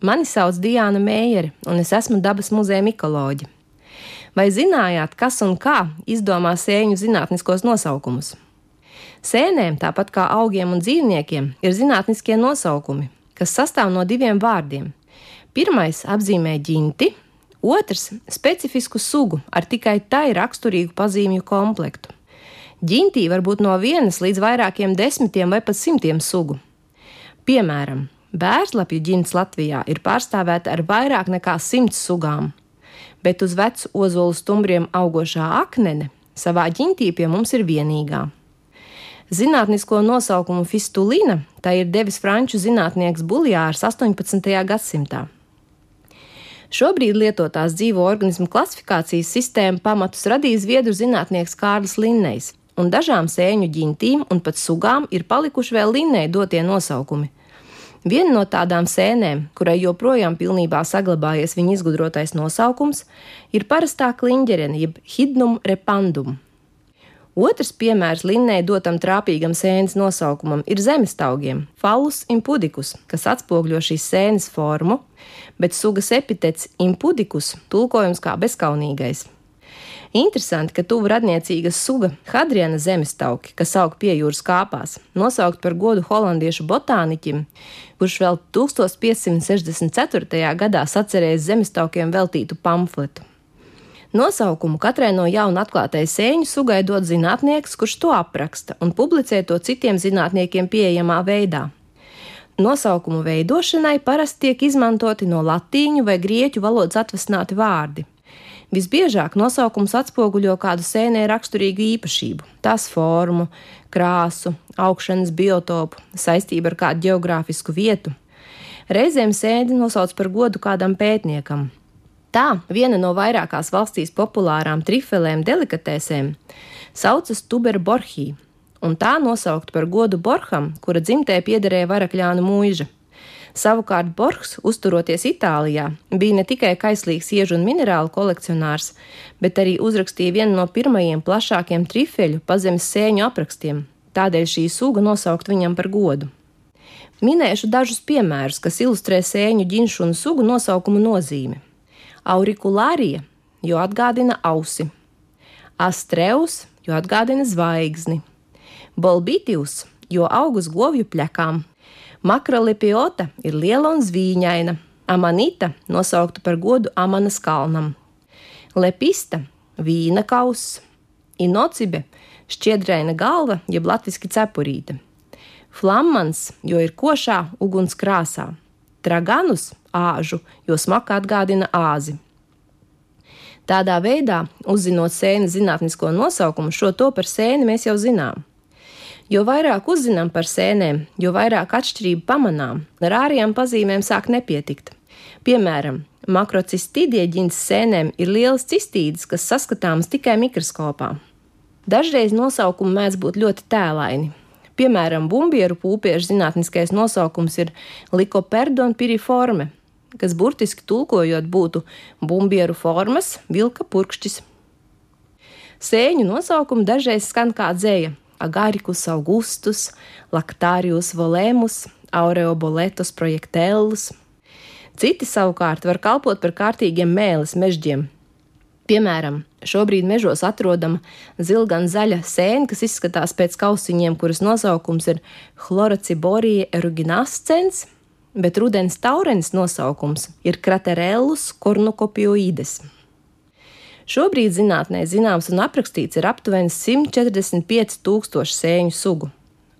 Mani sauc Diana Meijere, un es esmu dabas muzeja mikoloģija. Vai zinājāt, kas un kā izdomā sēņu zinātniskos nosaukumus? Sēnēm, tāpat kā augiem un dzīvniekiem, ir zinātniskie nosaukumi, kas sastāv no diviem vārdiem. Pirmais apzīmē ģinti, otrs - specifisku sugu ar tikai tai raksturīgu pazīmju komplektu. Ģintī var būt no vienas līdz vairākiem desmitiem vai pat simtiem sugu. Piemēram, Bērslapju ģints Latvijā ir pārstāvēta ar vairāk nekā simts sugām, bet uz vecu ozolu stumbriem augošā aknene savā ģintī pie mums ir vienīgā. Zinātnisko nosaukumu fistulīna tā ir devis franču zinātnieks Buljārs 18. gadsimtā. Šobrīd lietotās dzīvo organismu klasifikācijas sistēmu pamatus radīja zviedru zinātnieks Kārlis Linnejs, un dažām sēņu ģintīm un pat sugām ir palikuši vēl Linnei dotie nosaukumi Viena no tādām sēnēm, kurai joprojām pilnībā saglabājies viņa izgudrotais nosaukums, ir parastā kliņģerene, jeb hidnum repandum. Otrs piemērs Linnei dotam trāpīgam sēnes nosaukumam ir zemestaugiem - Fallus impudikus, kas atspoguļo šīs sēnes formu, bet sugas epitets impudikus tulkojums kā bezkaunīgais. Interesanti, ka tuvu radniecīga suga Hadriana zemestauki, kas aug pie jūras kāpās, nosaukt par godu holandiešu botāniķim, kurš vēl 1564. gadā sacerējis zemestaukiem veltītu pamfletu. Nosaukumu katrai no jaunu atklātai sēņu sugai dod zinātnieks, kurš to apraksta un publicē to citiem zinātniekiem pieejamā veidā. Nosaukumu veidošanai parasti tiek izmantoti no latīņu vai grieķu valodas atvesināti vārdi. Visbiežāk nosaukums atspoguļo kādu sēnē raksturīgu īpašību, tās formu, krāsu, augšanas biotopu, saistību ar kādu geogrāfisku vietu. Reizēm sēdi nosauc par godu kādam pētniekam. Tā viena no vairākās valstīs populārām trifelēm delikatēsēm saucas tuberborhī, un tā nosaukt par godu Borham, kura dzimtē piederēja varakļānu mūža. Savukārt Borgs, uzturoties Itālijā, bija ne tikai kaislīgs iežu un minerālu kolekcionārs, bet arī uzrakstīja vienu no pirmajiem plašākiem trifeļu pazemes sēņu aprakstiem. Tādēļ šī suga nosaukt viņam par godu. Minēšu dažus piemērus, kas ilustrē sēņu ģinšu un sugu nosaukumu nozīmi. Aurikulārija, jo atgādina ausi, astreus, jo atgādina zvaigzni, bolbītijus, jo augus govju plekām, Makrolipiota ir liela un zvīņaina, amanita nosaukta par godu Amanas kalnam, lepista - vīna kauss, inocibe - šķiedraina galva, jeb latviski cepurīte, flammans, jo ir košā uguns krāsā, traganus - āžu, jo smaka atgādina āzi. Tādā veidā, uzzinot sēnes zinātnisko nosaukumu, šo to par sēni mēs jau zinām. Jo vairāk uzzinām par sēnēm, jo vairāk atšķirību pamanām, ar ārējām pazīmēm sāk nepietikt. Piemēram, makrocistidie ģints sēnēm ir lielas cistīdes, kas saskatāmas tikai mikroskopā. Dažreiz nosaukumi mēdz būt ļoti tēlaini. Piemēram, bumbieru pūpiešu zinātniskais nosaukums ir likoperdon piriforme, kas burtiski tulkojot būtu bumbieru formas, vilka purkšķis. Sēņu nosaukumi dažreiz skan kā dzēja, agaricus augustus, lactarius volēmus, aureoboletus projektēlus. Citi savukārt var kalpot par kārtīgiem mēlis mežģiem. Piemēram, šobrīd mežos atrodama zilgan zaļa sēne, kas izskatās pēc kausiņiem, kuras nosaukums ir Chlorociborija eruginascens, bet rudens taurens nosaukums ir Kraterellus cornucopioides. Šobrīd zinātnē zināms un aprakstīts ir aptuveni 145 tūkstoši sēņu sugu.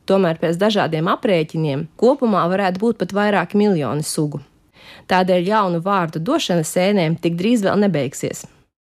Tomēr pēc dažādiem aprēķiniem kopumā varētu būt pat vairāki miljoni sugu. Tādēļ jaunu vārdu došana sēnēm tik drīz vēl nebeigsies.